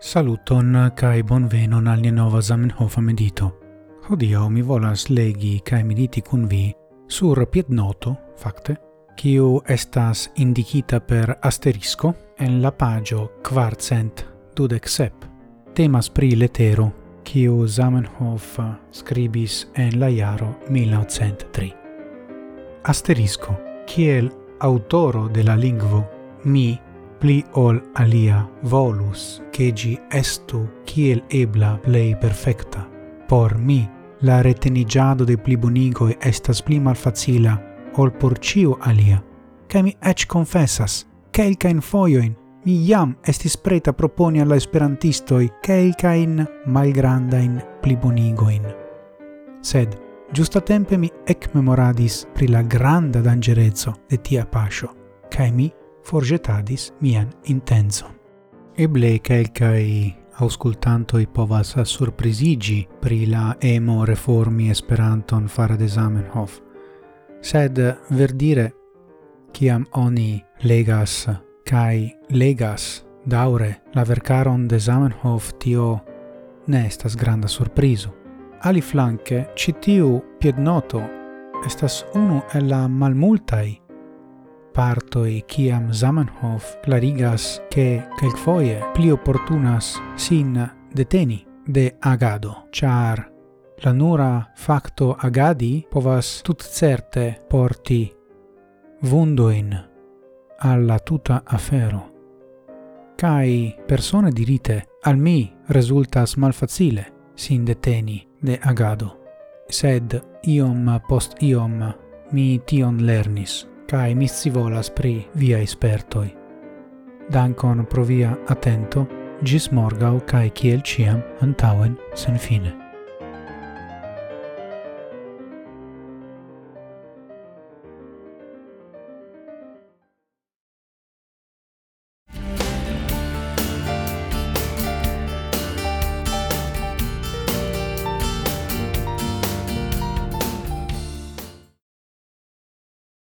Saluton kai bonvenon al nia nova Zamenhofa medito. Hodio mi volas legi kai mediti kun vi sur piednoto, fakte, kiu estas indikita per asterisco en la pagio kvarcent dudek sep. Temas pri letero kiu Zamenhof scribis en la jaro 1903. Asterisco, kiel autoro de la lingvo, mi pli ol alia volus che gi estu kiel ebla plei perfecta. Por mi, la retenigiado de pli bonigo estas pli malfacila ol por ciu alia, cae mi ec confessas, quelcain foioin mi jam estis preta proponi alla esperantistoi quelcain malgrandain pli bonigoin. Sed, giusta tempe mi ec memoradis pri la granda dangerezzo de tia pascio, cae mi forgetadis mian intenzon. Eble auscultanto auscultantoi povas surprizigi pri la emo reformi Esperanton fare de Zamenhof, sed verdire ciam oni legas kai legas daure la vercaron de Zamenhof tio ne estas granda surprizo. Ali flanque, citiu piednoto estas unu el la malmultai partoi kiam Zamenhof clarigas che quelcfoie pli opportunas sin deteni de agado, char la nura facto agadi povas tut certe porti vundoin alla tuta afero. Cai persone dirite al mi resultas malfacile sin deteni de agado, sed iom post iom mi tion lernis cae mi scivolas pri via espertoi. Dankon pro via attento, gis morgau cae ciel ciam antauen sen fine.